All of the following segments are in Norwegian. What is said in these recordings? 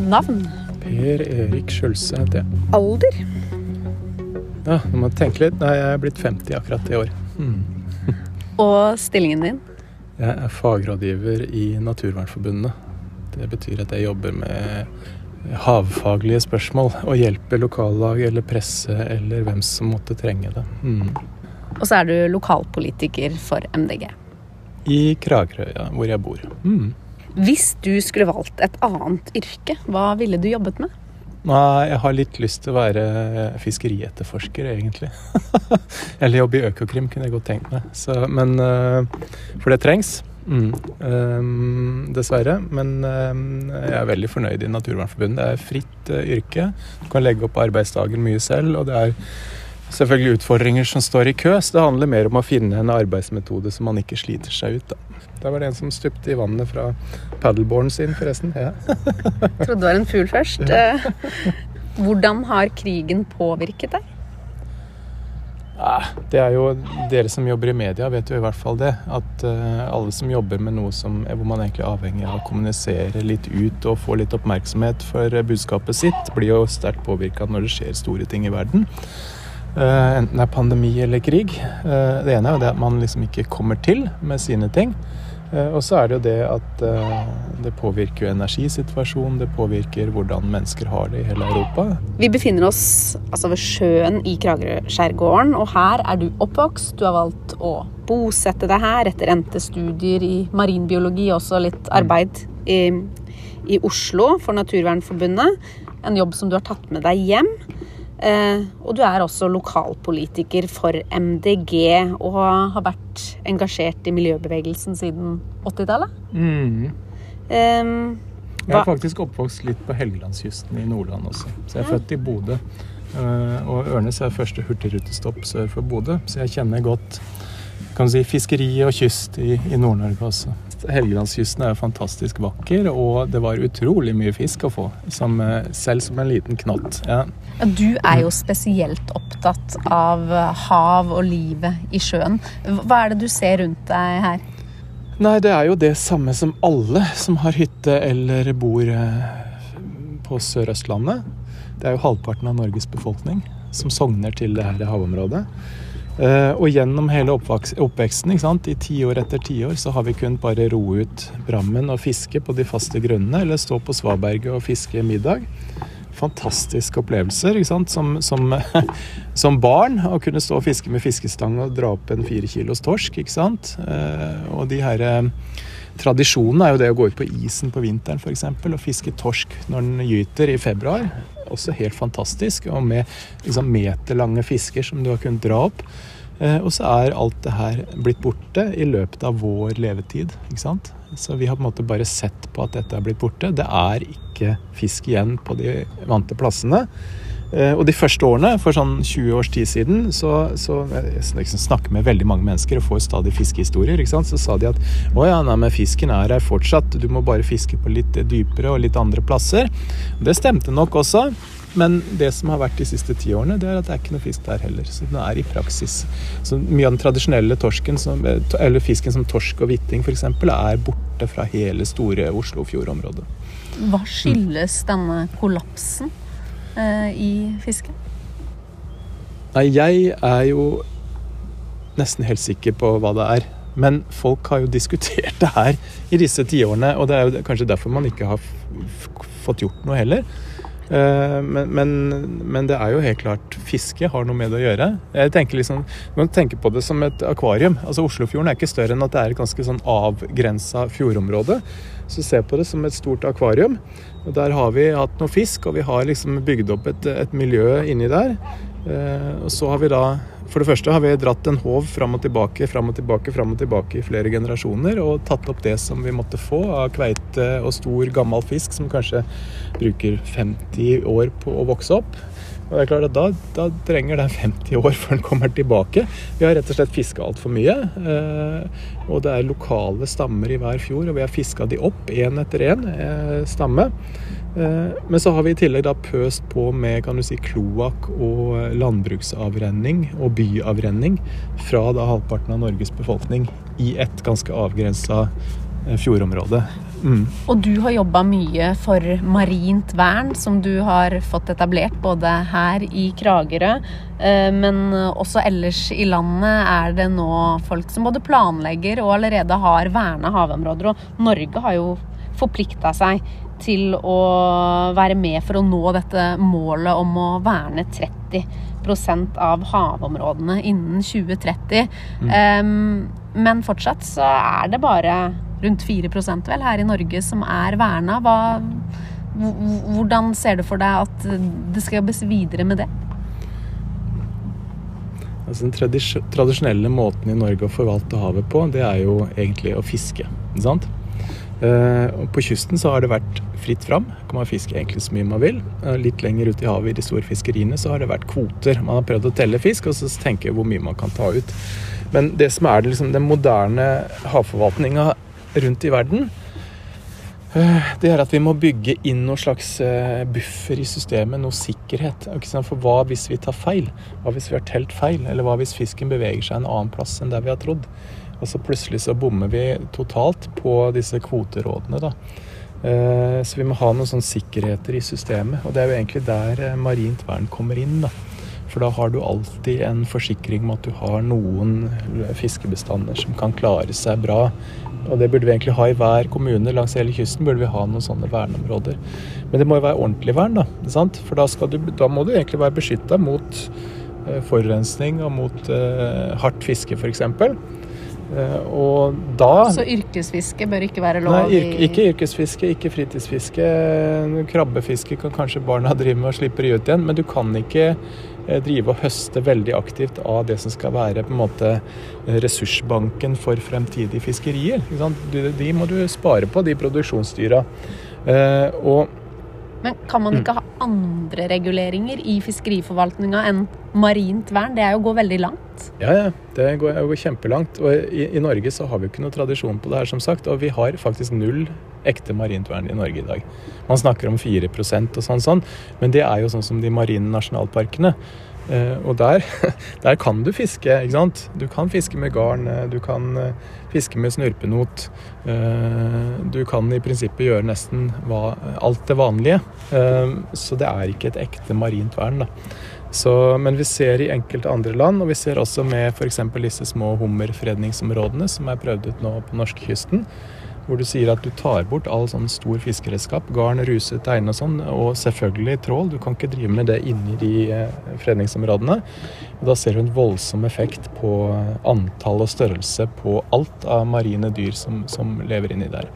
Navn? Per Erik Skjølse heter jeg. Alder? Ja, nå må jeg tenke litt. Nei, jeg er blitt 50 akkurat i år. Mm. Og stillingen din? Jeg er fagrådgiver i Naturvernforbundet. Det betyr at jeg jobber med havfaglige spørsmål og hjelper lokallag eller presse eller hvem som måtte trenge det. Mm. Og så er du lokalpolitiker for MDG. I Kragerø, hvor jeg bor. Mm. Hvis du skulle valgt et annet yrke, hva ville du jobbet med? Nei, jeg har litt lyst til å være fiskerietterforsker, egentlig. Eller jobbe i Økokrim, kunne jeg godt tenkt meg. Så, men uh, For det trengs. Mm. Um, dessverre. Men um, jeg er veldig fornøyd i Naturvernforbundet. Det er fritt uh, yrke. Du kan legge opp arbeidsdagen mye selv. og det er selvfølgelig utfordringer som står i kø, så det handler mer om å finne en arbeidsmetode som man ikke sliter seg ut. Da. Der var det en som stupte i vannet fra paddleboarden sin, forresten. Ja. Trodde det var en fugl først. Ja. Eh, hvordan har krigen påvirket deg? Det er jo Dere som jobber i media, vet jo i hvert fall det. At uh, alle som jobber med noe som, hvor man egentlig er avhengig av å kommunisere litt ut og få litt oppmerksomhet for budskapet sitt, blir jo sterkt påvirka når det skjer store ting i verden. Uh, enten det er pandemi eller krig. Uh, det ene er jo det at man liksom ikke kommer til med sine ting. Eh, og så er det jo det at eh, det påvirker jo energisituasjonen, det påvirker hvordan mennesker har det i hele Europa. Vi befinner oss altså ved sjøen i Kragerø-skjærgården, og her er du oppvokst. Du har valgt å bosette deg her etter endte studier i marinbiologi, også litt arbeid i, i Oslo for Naturvernforbundet. En jobb som du har tatt med deg hjem. Eh, og du er også lokalpolitiker for MDG og har vært engasjert i miljøbevegelsen siden 80-tallet. Mm. Um, jeg er faktisk oppvokst litt på Helgelandskysten i Nordland også. Så jeg er født i Bodø. Uh, og Ørnes er første hurtigrutestopp sør for Bodø, så jeg kjenner godt kan si, fiskeri og kyst i, i Nord-Norge også. Helgelandskysten er fantastisk vakker, og det var utrolig mye fisk å få. Som, eh, selv som en liten knott. Ja. Du er jo spesielt opptatt av hav og livet i sjøen. Hva er det du ser rundt deg her? Nei, det er jo det samme som alle som har hytte eller bor eh, på Sør-Østlandet. Det er jo halvparten av Norges befolkning som sogner til det her havområdet. Eh, og gjennom hele oppveksten, i tiår etter tiår, så har vi kunnet bare roe ut Brammen og fiske på de faste grunnene, eller stå på svaberget og fiske middag. Fantastiske opplevelser. Som, som, som, barn å kunne stå og fiske med fiskestang og dra opp en fire kilos torsk. ikke sant? Eh, og de her eh, Tradisjonen er jo det å gå ut på isen på vinteren f.eks. og fiske torsk når den gyter i februar også helt fantastisk. Og med liksom, meterlange fisker som du har kunnet dra opp. Eh, og så er alt det her blitt borte i løpet av vår levetid. ikke sant? Så vi har på en måte bare sett på at dette er blitt borte. Det er ikke fisk igjen på de vante plassene. Eh, og de første årene, for sånn 20 års tid siden, så, så jeg liksom snakker med veldig mange mennesker og får stadig fiskehistorier. ikke sant? Så sa de at å ja, nei, men fisken er her fortsatt, du må bare fiske på litt dypere og litt andre plasser. Det stemte nok også. Men det som har vært de siste ti årene, det er at det er ikke noe fisk der heller. Så den er i praksis. Så mye av den tradisjonelle torsken, som, eller fisken som torsk og hvitting f.eks., er borte fra hele store Oslofjordområdet. Hva skyldes denne kollapsen? Eh, i fisket? Nei, jeg er jo nesten helt sikker på hva det er. Men folk har jo diskutert det her i disse tiårene, og det er jo kanskje derfor man ikke har fått gjort noe heller. Eh, men, men, men, det er jo helt klart fiske har noe med det å gjøre. Jeg tenker liksom, Man tenker på det som et akvarium. Altså Oslofjorden er ikke større enn at det er et ganske sånn avgrensa fjordområde. Så se på det som et stort akvarium. Og Der har vi hatt noe fisk, og vi har liksom bygd opp et, et miljø inni der. Eh, og så har vi da For det første har vi dratt en håv fram og tilbake, fram og tilbake, fram og tilbake i flere generasjoner, og tatt opp det som vi måtte få av kveite og stor, gammel fisk, som kanskje bruker 50 år på å vokse opp. Og det er klart at da, da, trenger den 50 år før den kommer tilbake. Vi har rett og slett fiska altfor mye. Eh, og det er lokale stammer i hver fjord, og vi har fiska de opp én etter én eh, stamme. Eh, men så har vi i tillegg da pøst på med kan du si, kloakk og landbruksavrenning og byavrenning fra da halvparten av Norges befolkning i et ganske avgrensa fjordområde. Mm. Og du har jobba mye for marint vern, som du har fått etablert både her i Kragerø, eh, men også ellers i landet er det nå folk som både planlegger og allerede har verna havområder. Og Norge har jo forplikta seg til å være med for å nå dette målet om å verne 30% av havområdene innen 2030. Um, men fortsatt så er det bare rundt 4% vel her i Norge som er verna. Hva, hvordan ser du for deg at det skal jobbes videre med det? Altså Den tradisjonelle måten i Norge å forvalte havet på, det er jo egentlig å fiske. ikke sant? Uh, på kysten så har det vært fritt fram. Kan man fiske egentlig så mye man vil. Uh, litt lenger ute i havet i de store fiskeriene så har det vært kvoter. Man har prøvd å telle fisk og så tenke hvor mye man kan ta ut. Men det som er det, liksom, den moderne havforvaltninga rundt i verden, uh, det er at vi må bygge inn noen slags buffer i systemet, noe sikkerhet. For hva hvis vi tar feil? Hva hvis vi har telt feil? Eller hva hvis fisken beveger seg en annen plass enn der vi har trodd? Og så plutselig så bommer vi totalt på disse kvoterådene, da. Eh, så vi må ha noen sånne sikkerheter i systemet. Og det er jo egentlig der eh, marint vern kommer inn. da. For da har du alltid en forsikring om at du har noen fiskebestander som kan klare seg bra. Og det burde vi egentlig ha i hver kommune langs hele kysten. burde vi ha noen sånne verneområder. Men det må jo være ordentlig vern, da. Sant? For da, du, da, må du egentlig være beskytta mot eh, forurensning og mot uh, hardt fiske, f.eks. Uh, og da Så yrkesfiske bør ikke være lov? Nei, yrke, ikke yrkesfiske, ikke fritidsfiske. Krabbefiske kan kanskje barna drive med og slipper ut igjen, men du kan ikke eh, drive og høste veldig aktivt av det som skal være på en måte ressursbanken for fremtidige fiskerier. De må du spare på, de produksjonsdyra. Eh, og men kan man ikke mm. ha andre reguleringer i fiskeriforvaltninga enn marint vern? Det er jo å gå veldig langt? Ja, ja. Det går, går kjempelangt. Og i, i, Norge så har vi jo ikke noe tradisjon på det her, som sagt. Og vi har faktisk null ekte marint vern i Norge i dag. Man snakker om 4% og sånn, sånn, men det er jo sånn som de marine nasjonalparkene. Eh, og der, der, kan du fiske, ikke sant. Du kan fiske med garn, eh, du kan eh, fiske med snurpenot. Du kan i prinsippet gjøre nesten hva, alt det vanlige. Så det er ikke et ekte marint vern, da. Så, men vi ser i enkelte andre land, og vi ser også med f.eks. disse små hummerfredningsområdene som er prøvd ut nå på norskekysten hvor du sier at du tar bort all sånn stor fiskeredskap, garn, ruse, teine og sånn, og selvfølgelig trål. Du kan ikke drive med det inni de fredningsområdene. fredningsområdene. Da ser du en voldsom effekt på antall og størrelse på alt av marine dyr som, som lever inni der.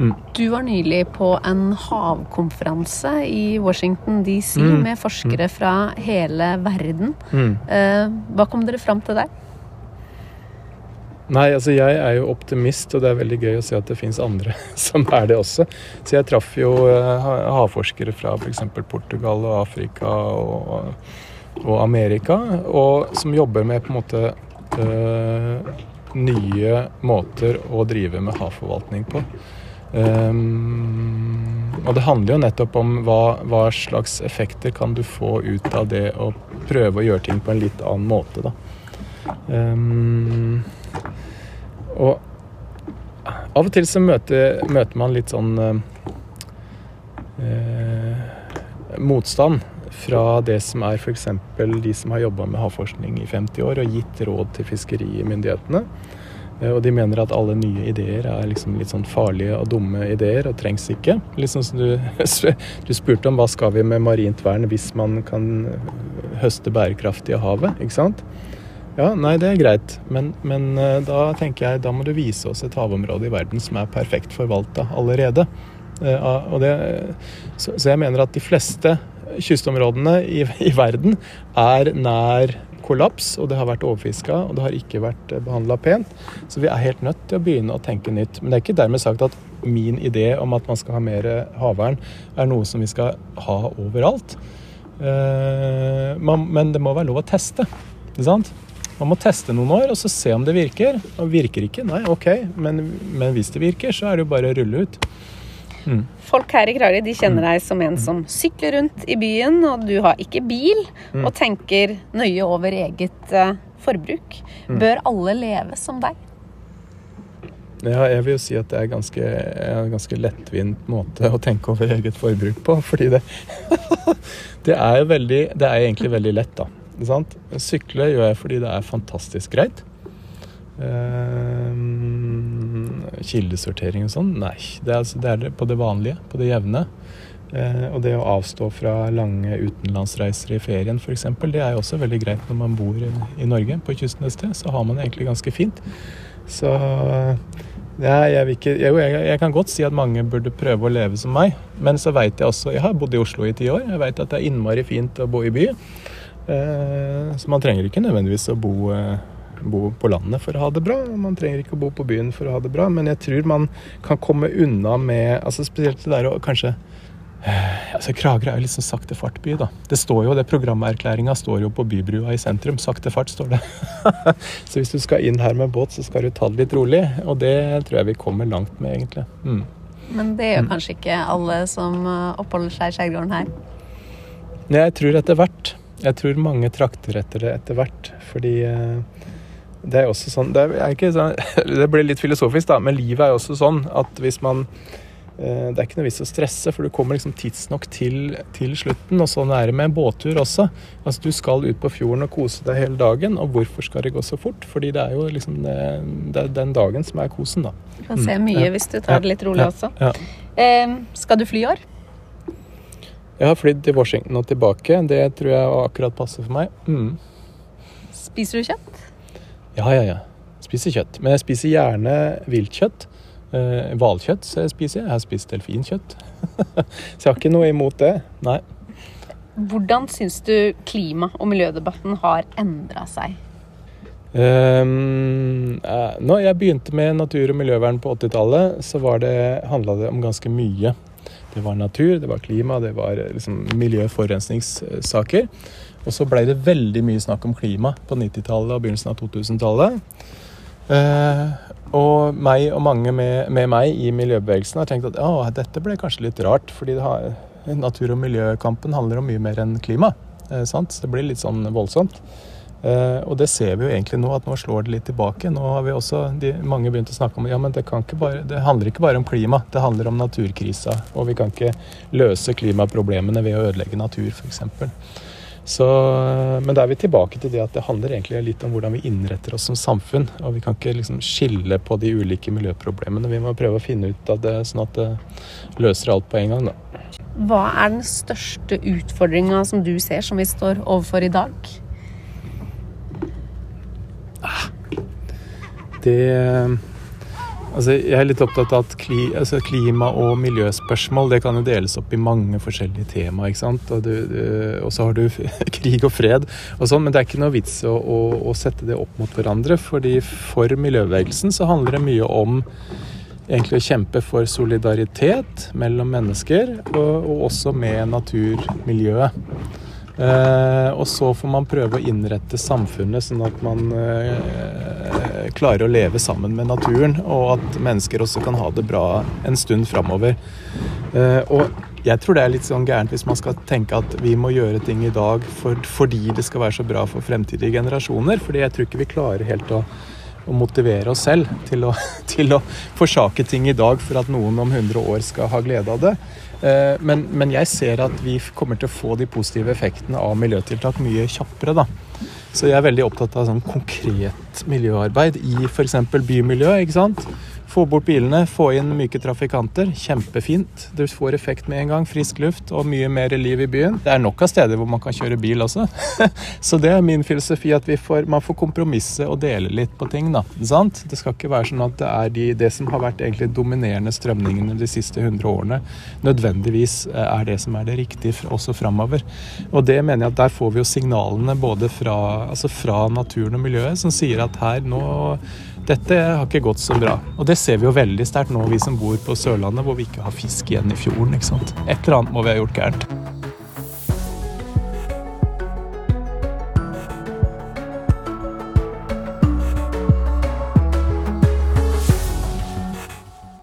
Mm. Du var nylig på en havkonferanse i Washington DC mm. med forskere mm. fra hele verden. Mm. Eh, hva kom dere fram til der? Nei, altså jeg er jo optimist, og det er veldig gøy å se at det fins andre som er det også. Så jeg traff jo uh, havforskere fra f.eks. Portugal og Afrika og, og, Amerika, og som jobber med på en måte øh, nye måter å drive med havforvaltning på. Um, og det handler jo nettopp om hva, hva, slags effekter kan du få ut av det å prøve å gjøre ting på en litt annen måte, da. Um, og av og til så møter, møter man litt sånn eh, motstand fra det som er f.eks. de som har jobba med havforskning i 50 år og gitt råd til fiskerimyndighetene. Eh, og de mener at alle nye ideer er liksom litt sånn farlige og dumme ideer og trengs ikke. Sånn som du, du spurte om hva skal vi med marint vern hvis man kan høste bærekraftig av havet, ikke sant? Ja, nei, det er greit. Men, men, eh, da tenker jeg da må du vise oss et havområde i verden som er perfekt forvalta allerede. Uh, det, så, jeg mener at de fleste kystområdene i, i, verden er nær kollaps, og det har vært overfiska, og det har ikke vært eh, behandla pent. Så vi er helt nødt til å begynne å tenke nytt. Men det er ikke dermed sagt at min idé om at man skal ha mer havvern, er noe som vi skal ha overalt. Uh, men det må være lov å teste. Ikke sant? Man må teste noen år og så se om det virker. Og virker ikke, nei, ok. Men, men hvis det virker, så er det jo bare å rulle ut. Mm. Folk her i Kragerø de kjenner deg som en som sykler rundt i byen, og du har ikke bil, mm. og tenker nøye over eget uh, forbruk. Mm. Bør alle leve som deg? Ja, jeg vil jo si at det er ganske, en ganske lettvint måte å tenke over eget forbruk på. Fordi det, det er jo veldig Det er egentlig veldig lett, da. Sant? Sykle gjør jeg fordi det er fantastisk greit. Um, kildesortering og sånn? Nei. Det er, altså, det er, på det vanlige, på det jevne. Eh, og det å avstå fra lange utenlandsreiser i ferien f.eks., det er jo også veldig greit når man bor i, i Norge, på kysten et sted. Så har man det egentlig ganske fint. Så ja, jeg, ikke, jeg, jeg, kan godt si at mange burde prøve å leve som meg. Men så veit jeg også Jeg har bodd i Oslo i ti år. Jeg veit at det er innmari fint å bo i by. Eh, så man trenger ikke nødvendigvis å bo uh, bo på landet for å ha det bra. Man trenger ikke å bo på byen for å ha det bra, men jeg tror man kan komme unna med altså Spesielt det der å kanskje eh, altså Kragerø er jo litt sånn sakte fart-by, da. Det står jo, det Programerklæringa står jo på bybrua i sentrum. Sakte fart, står det. så hvis du skal inn her med båt, så skal du ta det litt rolig. Og det tror jeg vi kommer langt med, egentlig. Mm. Men det gjør mm. kanskje ikke alle som eh, oppholder seg i skjærgården her? Nei, jeg tror etter hvert. Jeg tror mange trakter etter det etter hvert. Fordi eh, det er også sånn det, er sånn det, blir litt filosofisk, da, men livet er jo også sånn at hvis man eh, Det er ikke noe vits å stresse, for du kommer liksom tidsnok til, til slutten. Og sånn er det med en båttur også. Altså Du skal ut på fjorden og kose deg hele dagen. Og hvorfor skal det gå så fort? Fordi det er jo liksom det, det er den dagen som er kosen, da. Du kan se mye ja. hvis du tar det litt rolig ja. også. Ja. Eh, skal du fly i år? Jeg har flydd til Washington og tilbake. Det tror jeg akkurat passer for meg. Mm. Spiser du kjøtt? Ja, ja, ja. Spiser kjøtt. Men jeg spiser gjerne viltkjøtt. Eh, hvalkjøtt jeg spiser jeg. Jeg har spist delfinkjøtt. så jeg har ikke noe imot det. Nei. Hvordan syns du klima- og miljødebatten har endra seg? Um, eh, når jeg begynte med natur- og miljøvern på 80-tallet, så var det, handla det om ganske mye. Det var natur, det var klima, det var liksom miljøforurensningssaker. og så blei det veldig mye snakk om klima på 90-tallet og begynnelsen av 2000-tallet. Eh, og meg og mange med, med, meg i miljøbevegelsen har tenkt at å, dette ble kanskje litt rart, fordi har, natur- og miljøkampen handler om mye mer enn klima. Eh, så det blir litt sånn voldsomt. Uh, og det ser vi jo egentlig nå, at nå slår det litt tilbake. Nå har vi også de, mange begynt å snakke om ja, men det, bare, det handler ikke bare om klima, det handler om naturkrisa. Og vi kan ikke løse klimaproblemene ved å ødelegge natur, f.eks. Så, men da er vi tilbake til det at det handler egentlig litt om hvordan vi innretter oss som samfunn. Og vi kan ikke liksom skille på de ulike miljøproblemene. Vi må prøve å finne ut av det sånn at det løser alt på en gang. Da. Hva er den største utfordringa som du ser som vi står overfor i dag? Det Altså, jeg er litt opptatt av at kli, altså, klima- og miljøspørsmål det kan jo deles opp i mange forskjellige tema. ikke sant? Og, du, og så har du krig og fred og sånn, men det er ikke noe vits å, å, å, sette det opp mot hverandre. fordi for miljøbevegelsen så handler det mye om egentlig å kjempe for solidaritet mellom mennesker, og, og også med naturmiljøet. Eh, og så får man prøve å innrette samfunnet sånn at man eh, klarer å leve sammen med naturen, og at mennesker også kan ha det bra en stund framover. Eh, og jeg tror det er litt sånn gærent hvis man skal tenke at vi må gjøre ting i dag for, fordi det skal være så bra for fremtidige generasjoner. fordi jeg tror ikke vi klarer helt å, å motivere oss selv til å, til å forsake ting i dag for at noen om 100 år skal ha glede av det. Eh, men, men, jeg ser at vi kommer til å få de positive effektene av miljøtiltak mye kjappere. da. Så jeg er veldig opptatt av sånn konkret miljøarbeid i f.eks. bymiljø. ikke sant? Få bort bilene, få inn myke trafikanter. Kjempefint. Du får effekt med en gang. Frisk luft og mye mer liv i byen. Det er nok av steder hvor man kan kjøre bil også. Så det er min filosofi at får, man får kompromisse og dele litt på ting. da. Sant? Det skal ikke være sånn at det er de, det som har vært egentlig dominerende strømningene de siste 100 årene, nødvendigvis eh, er det som er det riktige også framover. Og det mener jeg at der får vi jo signalene både fra, altså fra naturen og miljøet som sier at her nå dette har ikke gått så bra. Og det ser vi jo veldig sterkt nå, vi som bor på Sørlandet, hvor vi ikke har fisk igjen i fjorden. ikke sant? Et eller annet må vi ha gjort gærent.